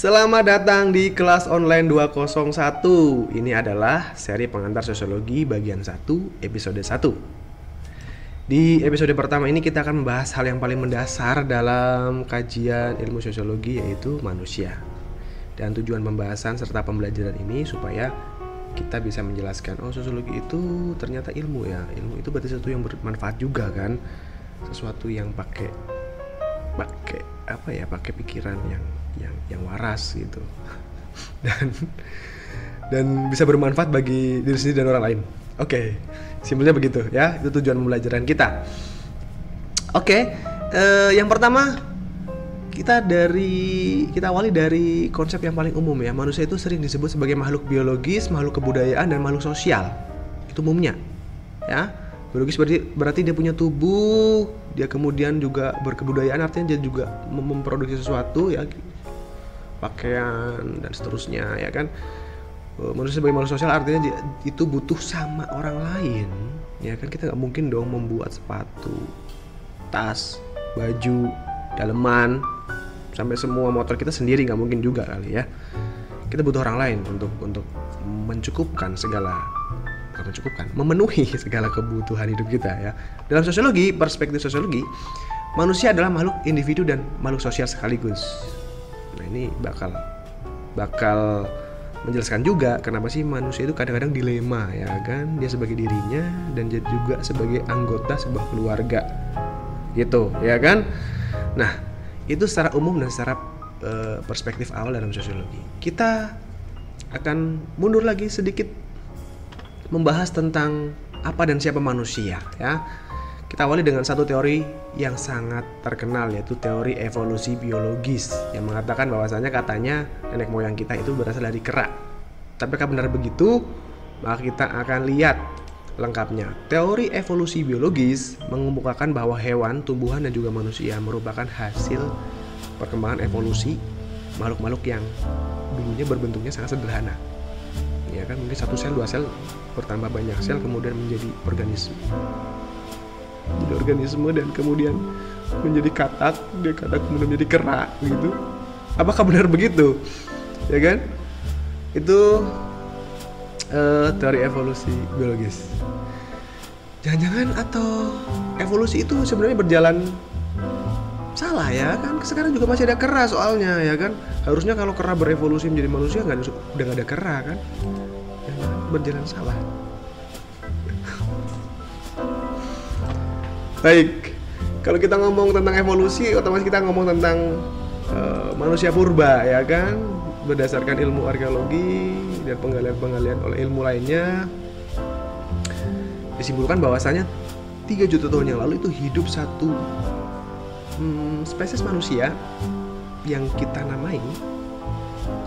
Selamat datang di kelas online 201 Ini adalah seri pengantar sosiologi bagian 1 episode 1 Di episode pertama ini kita akan membahas hal yang paling mendasar dalam kajian ilmu sosiologi yaitu manusia. Dan tujuan pembahasan serta pembelajaran ini supaya kita bisa menjelaskan Oh sosiologi itu ternyata ilmu ya. Ilmu itu berarti sesuatu yang bermanfaat juga kan? Sesuatu yang pakai pakai apa ya pakai pikiran yang yang yang waras gitu. Dan dan bisa bermanfaat bagi diri sendiri dan orang lain. Oke okay. simpelnya begitu ya. Itu tujuan pembelajaran kita. Oke okay. uh, yang pertama kita dari kita awali dari konsep yang paling umum ya. Manusia itu sering disebut sebagai makhluk biologis makhluk kebudayaan dan makhluk sosial. Itu umumnya ya. Biologis berarti berarti dia punya tubuh dia kemudian juga berkebudayaan artinya dia juga memproduksi sesuatu ya pakaian dan seterusnya ya kan eh, manusia sebagai makhluk sosial artinya itu butuh sama orang lain ya kan kita nggak mungkin dong membuat sepatu tas baju daleman sampai semua motor kita sendiri nggak mungkin juga kali ya kita butuh orang lain untuk untuk mencukupkan segala mencukupkan, memenuhi segala kebutuhan hidup kita ya. Dalam sosiologi, perspektif sosiologi, manusia adalah makhluk individu dan makhluk sosial sekaligus. Ini bakal bakal menjelaskan juga kenapa sih manusia itu kadang-kadang dilema ya kan? Dia sebagai dirinya dan juga sebagai anggota sebuah keluarga. Gitu ya kan? Nah itu secara umum dan secara uh, perspektif awal dalam sosiologi. Kita akan mundur lagi sedikit membahas tentang apa dan siapa manusia ya. Kita awali dengan satu teori yang sangat terkenal yaitu teori evolusi biologis yang mengatakan bahwasanya katanya nenek moyang kita itu berasal dari kera. Tapi apakah benar begitu? Maka kita akan lihat lengkapnya. Teori evolusi biologis mengemukakan bahwa hewan, tumbuhan dan juga manusia merupakan hasil perkembangan evolusi makhluk-makhluk yang dulunya berbentuknya sangat sederhana ya kan mungkin satu sel dua sel bertambah banyak sel kemudian menjadi organisme jadi organisme dan kemudian menjadi katak dia katak kemudian menjadi kerak gitu. Apakah benar begitu? Ya kan? Itu uh, teori evolusi biologis. Jangan-jangan atau evolusi itu sebenarnya berjalan salah ya kan? Sekarang juga masih ada kera soalnya ya kan? Harusnya kalau kera berevolusi menjadi manusia nggak udah nggak ada kera kan? Berjalan salah. Baik, kalau kita ngomong tentang evolusi, otomatis kita ngomong tentang uh, manusia purba, ya kan? Berdasarkan ilmu arkeologi dan penggalian-penggalian oleh ilmu lainnya, disimpulkan bahwasanya 3 juta tahun yang lalu itu hidup satu hmm, spesies manusia yang kita namai.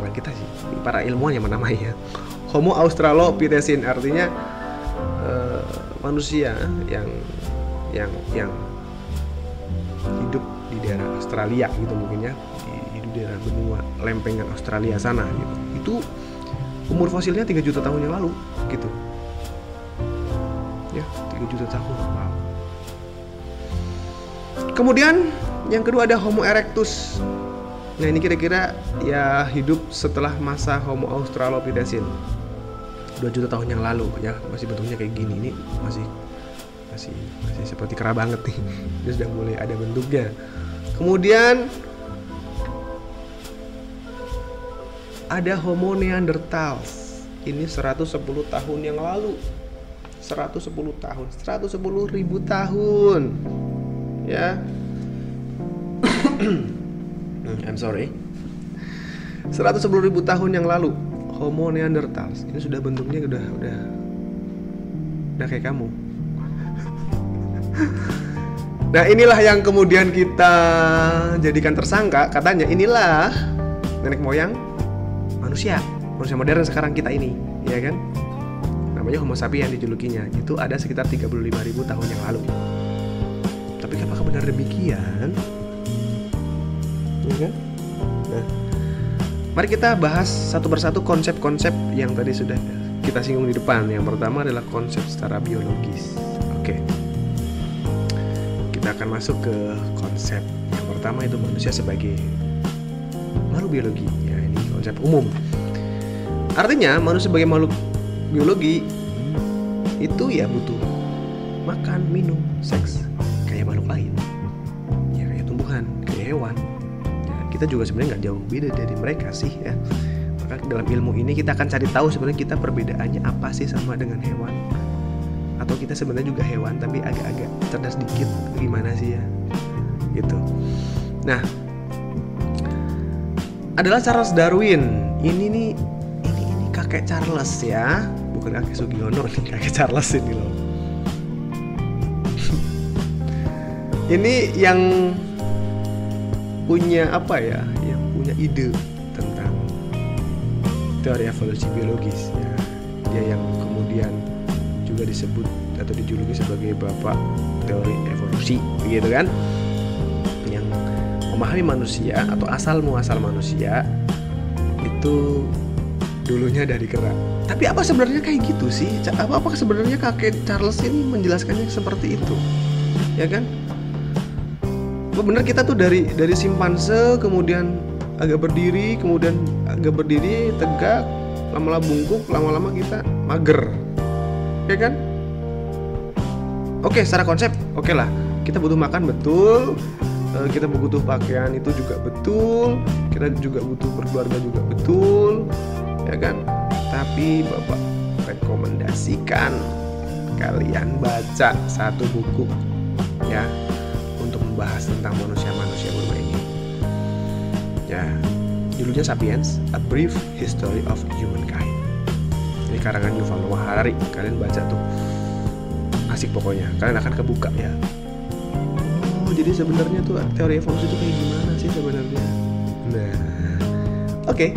Bukan kita sih para ilmuwan yang menamainya Homo australopithecine artinya uh, manusia yang yang yang hidup di daerah Australia gitu mungkin ya. Di, di daerah benua lempengan Australia sana gitu. Itu umur fosilnya 3 juta tahun yang lalu gitu. Ya 3 juta tahun wow. Kemudian yang kedua ada Homo erectus. Nah ini kira-kira ya hidup setelah masa Homo australopithecine 2 juta tahun yang lalu ya masih bentuknya kayak gini. Ini masih masih masih seperti kera banget nih. Dia sudah mulai ada bentuknya. Kemudian ada Homo neanderthals. Ini 110 tahun yang lalu. 110 tahun. 110 ribu tahun. Ya. I'm sorry. 110 ribu tahun yang lalu Homo neanderthals. Ini sudah bentuknya udah udah udah kayak kamu. Nah inilah yang kemudian kita jadikan tersangka katanya inilah nenek moyang manusia manusia modern sekarang kita ini ya kan namanya Homo sapiens dijulukinya itu ada sekitar 35.000 tahun yang lalu tapi apakah benar demikian ya kan nah Mari kita bahas satu persatu konsep-konsep yang tadi sudah kita singgung di depan. Yang pertama adalah konsep secara biologis. Oke. Akan masuk ke konsep yang pertama itu manusia sebagai makhluk biologi. Ya, ini konsep umum. Artinya manusia sebagai makhluk biologi itu ya butuh makan, minum, seks kayak makhluk lain. Ya kayak tumbuhan, kayak hewan. Ya, kita juga sebenarnya nggak jauh beda dari mereka sih ya. Maka dalam ilmu ini kita akan cari tahu sebenarnya kita perbedaannya apa sih sama dengan hewan atau kita sebenarnya juga hewan tapi agak-agak cerdas dikit gimana sih ya gitu. Nah, adalah Charles Darwin. Ini nih ini ini kakek Charles ya, bukan kakek Sugiono nih kakek Charles ini loh. ini yang punya apa ya? Yang punya ide tentang teori evolusi biologis ya. Dia yang kemudian juga disebut atau dijuluki sebagai bapak teori evolusi, begitu kan? Yang memahami manusia atau asal muasal manusia itu dulunya dari kera. Tapi apa sebenarnya kayak gitu sih? Apa apa sebenarnya kakek Charles ini menjelaskannya seperti itu? Ya kan? Benar kita tuh dari dari simpanse kemudian agak berdiri, kemudian agak berdiri tegak, lama-lama bungkuk, lama-lama kita mager. Ya kan? Oke, secara konsep oke lah. Kita butuh makan betul, kita butuh pakaian itu juga betul. Kita juga butuh berkeluarga juga betul. Ya kan? Tapi bapak rekomendasikan kalian baca satu buku ya untuk membahas tentang manusia-manusia purba ini. Ya judulnya Sapiens A Brief History of Humankind ini karangan Yuval Noah Harari. Kalian baca tuh. Asik pokoknya. Kalian akan kebuka ya. Jadi sebenarnya tuh teori evolusi itu kayak gimana sih sebenarnya? Nah oke. Okay.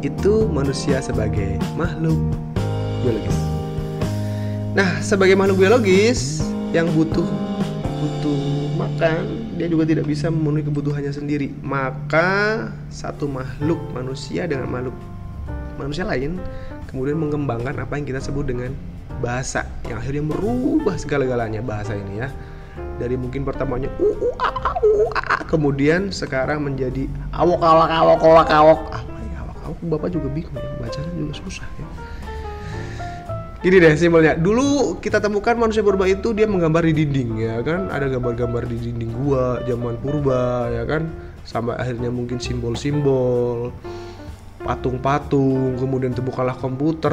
itu manusia sebagai makhluk biologis. Nah sebagai makhluk biologis yang butuh butuh makan dia juga tidak bisa memenuhi kebutuhannya sendiri. Maka satu makhluk manusia dengan makhluk manusia lain kemudian mengembangkan apa yang kita sebut dengan bahasa yang akhirnya merubah segala-galanya bahasa ini ya. Dari mungkin pertamanya uh, uh, uh, uh, uh, kemudian sekarang menjadi awok awok awok awok awok. Apa ya awok awok? Bapak juga bingung ya bacanya juga susah ya. Gini deh simpelnya. Dulu kita temukan manusia purba itu dia menggambar di dinding ya kan? Ada gambar-gambar di dinding gua zaman purba ya kan? Sampai akhirnya mungkin simbol-simbol patung-patung, kemudian terbukalah komputer,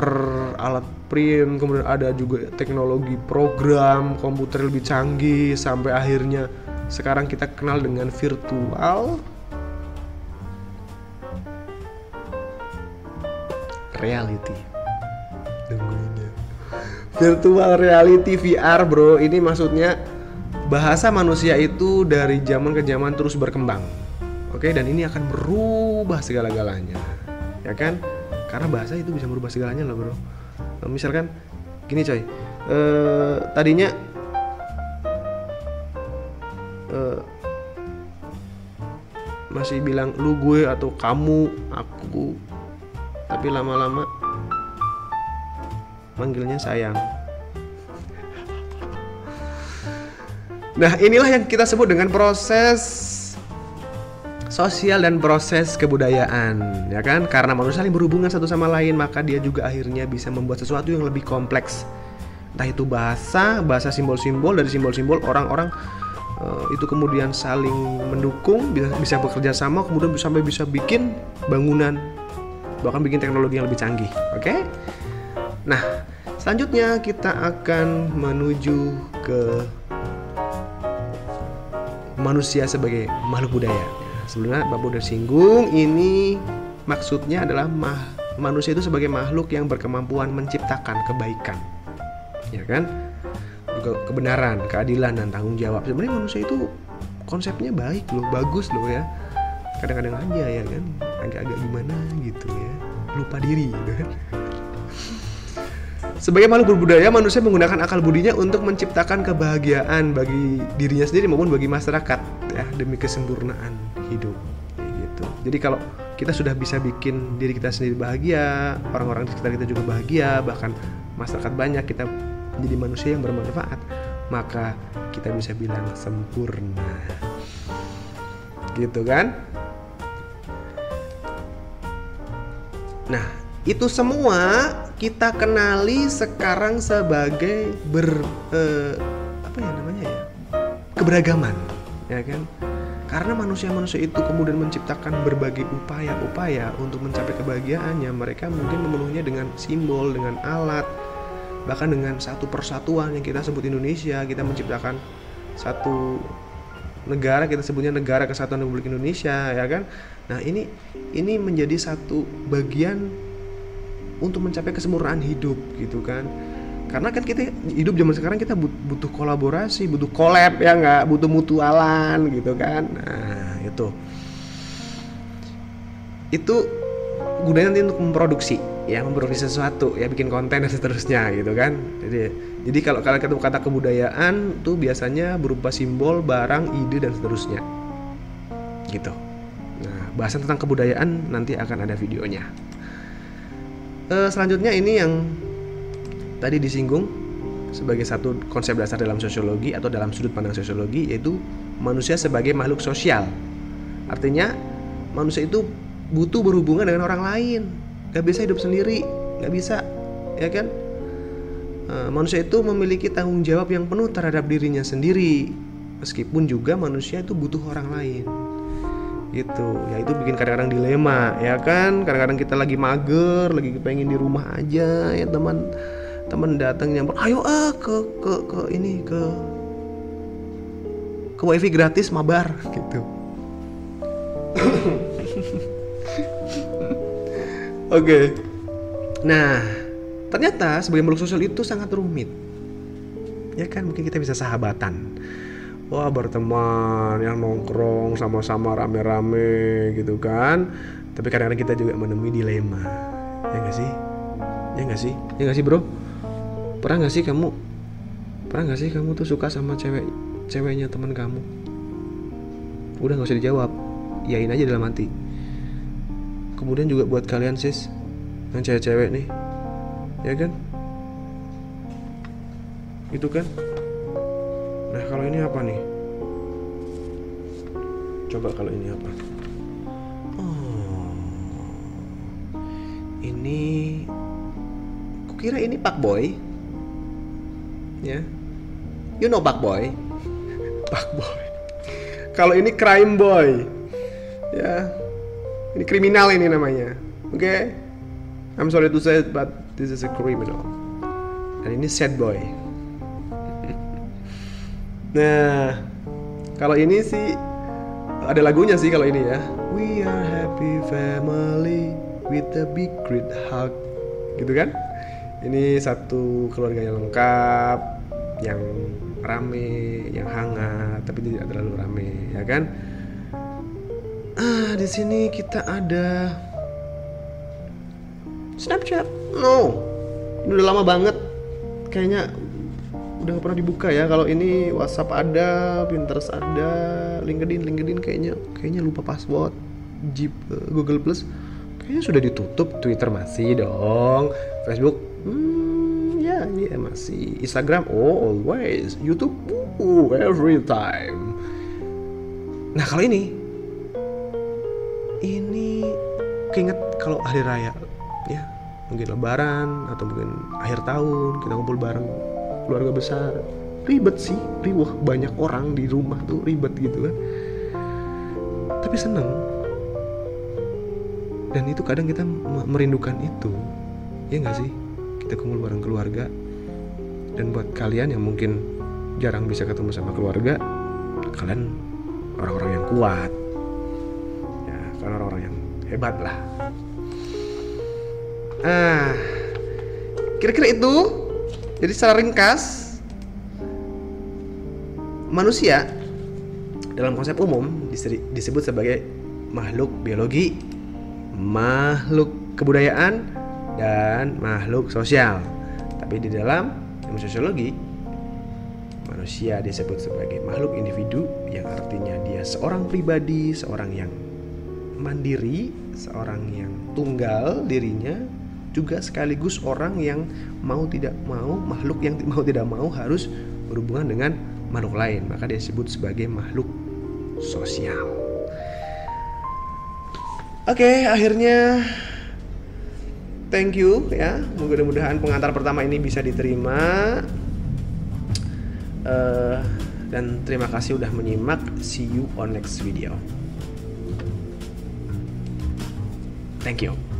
alat print, kemudian ada juga teknologi program komputer lebih canggih sampai akhirnya sekarang kita kenal dengan virtual reality. Virtual reality VR, Bro. Ini maksudnya bahasa manusia itu dari zaman ke zaman terus berkembang. Oke, dan ini akan berubah segala-galanya ya kan? Karena bahasa itu bisa merubah segalanya loh bro. Misalkan gini coy. Eh, tadinya eh, masih bilang lu gue atau kamu aku. Tapi lama-lama manggilnya sayang. Nah inilah yang kita sebut dengan proses sosial dan proses kebudayaan ya kan? Karena manusia saling berhubungan satu sama lain maka dia juga akhirnya bisa membuat sesuatu yang lebih kompleks. Entah itu bahasa bahasa simbol-simbol dari simbol-simbol orang-orang uh, itu kemudian saling mendukung bisa bisa bekerja sama kemudian sampai bisa bikin bangunan bahkan bikin teknologi yang lebih canggih oke? Okay? nah selanjutnya kita akan menuju ke manusia sebagai makhluk budaya sebelumnya Bapak udah singgung ini maksudnya adalah mah, manusia itu sebagai makhluk yang berkemampuan menciptakan kebaikan. Ya kan? Juga kebenaran keadilan dan tanggung jawab. Sebenarnya manusia itu konsepnya baik loh bagus loh ya. Kadang-kadang aja ya kan? Agak-agak gimana gitu ya. Lupa diri gitu kan sebagai makhluk berbudaya, manusia menggunakan akal budinya untuk menciptakan kebahagiaan bagi dirinya sendiri maupun bagi masyarakat ya demi kesempurnaan hidup gitu. Jadi kalau kita sudah bisa bikin diri kita sendiri bahagia, orang-orang di sekitar kita juga bahagia, bahkan masyarakat banyak kita menjadi manusia yang bermanfaat, maka kita bisa bilang sempurna. Gitu kan? Nah, itu semua kita kenali sekarang sebagai ber eh, apa ya namanya ya? keberagaman, ya kan? Karena manusia-manusia itu kemudian menciptakan berbagai upaya-upaya untuk mencapai kebahagiaannya, mereka mungkin memenuhinya dengan simbol, dengan alat, bahkan dengan satu persatuan yang kita sebut Indonesia, kita menciptakan satu negara kita sebutnya negara kesatuan Republik Indonesia ya kan nah ini ini menjadi satu bagian untuk mencapai kesempurnaan hidup gitu kan karena kan kita hidup zaman sekarang kita butuh kolaborasi butuh collab ya nggak butuh mutualan gitu kan nah itu itu gunanya nanti untuk memproduksi ya memproduksi sesuatu ya bikin konten dan seterusnya gitu kan jadi jadi kalau kalian ketemu kata kebudayaan tuh biasanya berupa simbol, barang, ide dan seterusnya. Gitu. Nah, bahasan tentang kebudayaan nanti akan ada videonya. Uh, selanjutnya ini yang tadi disinggung sebagai satu konsep dasar dalam sosiologi atau dalam sudut pandang sosiologi yaitu manusia sebagai makhluk sosial. Artinya manusia itu butuh berhubungan dengan orang lain, gak bisa hidup sendiri, gak bisa, ya kan? Eh, manusia itu memiliki tanggung jawab yang penuh terhadap dirinya sendiri meskipun juga manusia itu butuh orang lain gitu ya itu bikin kadang-kadang dilema ya kan kadang-kadang kita lagi mager lagi pengen di rumah aja ya teman teman datang nyamper ayo ah ke ke ke ini ke ke wifi gratis mabar gitu oke okay. nah Ternyata sebagai makhluk sosial itu sangat rumit. Ya kan mungkin kita bisa sahabatan. Wah berteman yang nongkrong sama-sama rame-rame gitu kan. Tapi kadang-kadang kita juga menemui dilema. Ya gak sih? Ya gak sih? Ya gak sih bro? Pernah gak sih kamu? Pernah gak sih kamu tuh suka sama cewek ceweknya teman kamu? Udah gak usah dijawab. Yain aja dalam hati. Kemudian juga buat kalian sis yang cewek-cewek nih ya kan itu kan nah kalau ini apa nih? Coba kalau ini apa? Oh ini kukira ini Pak Boy? Ya. You know Pak Boy? Pak Boy. Kalau ini crime boy. Ya. Ini kriminal ini namanya. Oke? Okay? I'm sorry to say but This is a criminal. Dan ini sad boy. Nah, kalau ini sih ada lagunya sih kalau ini ya. We are happy family with a big great hug. Gitu kan? Ini satu keluarga yang lengkap, yang rame, yang hangat, tapi tidak terlalu rame, ya kan? Ah, di sini kita ada Snapchat no ini udah lama banget kayaknya udah gak pernah dibuka ya. Kalau ini WhatsApp ada Pinterest ada LinkedIn LinkedIn kayaknya kayaknya lupa password Jeep uh, Google Plus. Kayaknya sudah ditutup Twitter masih dong. Facebook hmm, ya ya masih. Instagram oh always. YouTube uh, every time. Nah kalau ini ini keinget kalau hari raya ya. Mungkin lebaran atau mungkin akhir tahun kita ngumpul bareng keluarga besar. Ribet sih ribet banyak orang di rumah tuh ribet gitu kan. Tapi seneng. Dan itu kadang kita merindukan itu. Ya nggak sih? Kita kumpul bareng keluarga. Dan buat kalian yang mungkin jarang bisa ketemu sama keluarga kalian orang-orang yang kuat. Ya kalian orang-orang yang hebat lah. Nah, kira-kira itu. Jadi secara ringkas, manusia dalam konsep umum disebut sebagai makhluk biologi, makhluk kebudayaan, dan makhluk sosial. Tapi di dalam ilmu sosiologi, manusia disebut sebagai makhluk individu yang artinya dia seorang pribadi, seorang yang mandiri, seorang yang tunggal dirinya juga sekaligus orang yang mau tidak mau makhluk yang mau tidak mau harus berhubungan dengan makhluk lain maka dia disebut sebagai makhluk sosial oke akhirnya thank you ya. Mudah-mudahan pengantar pertama ini bisa diterima. Uh, dan terima kasih udah menyimak. See you on next video. Thank you.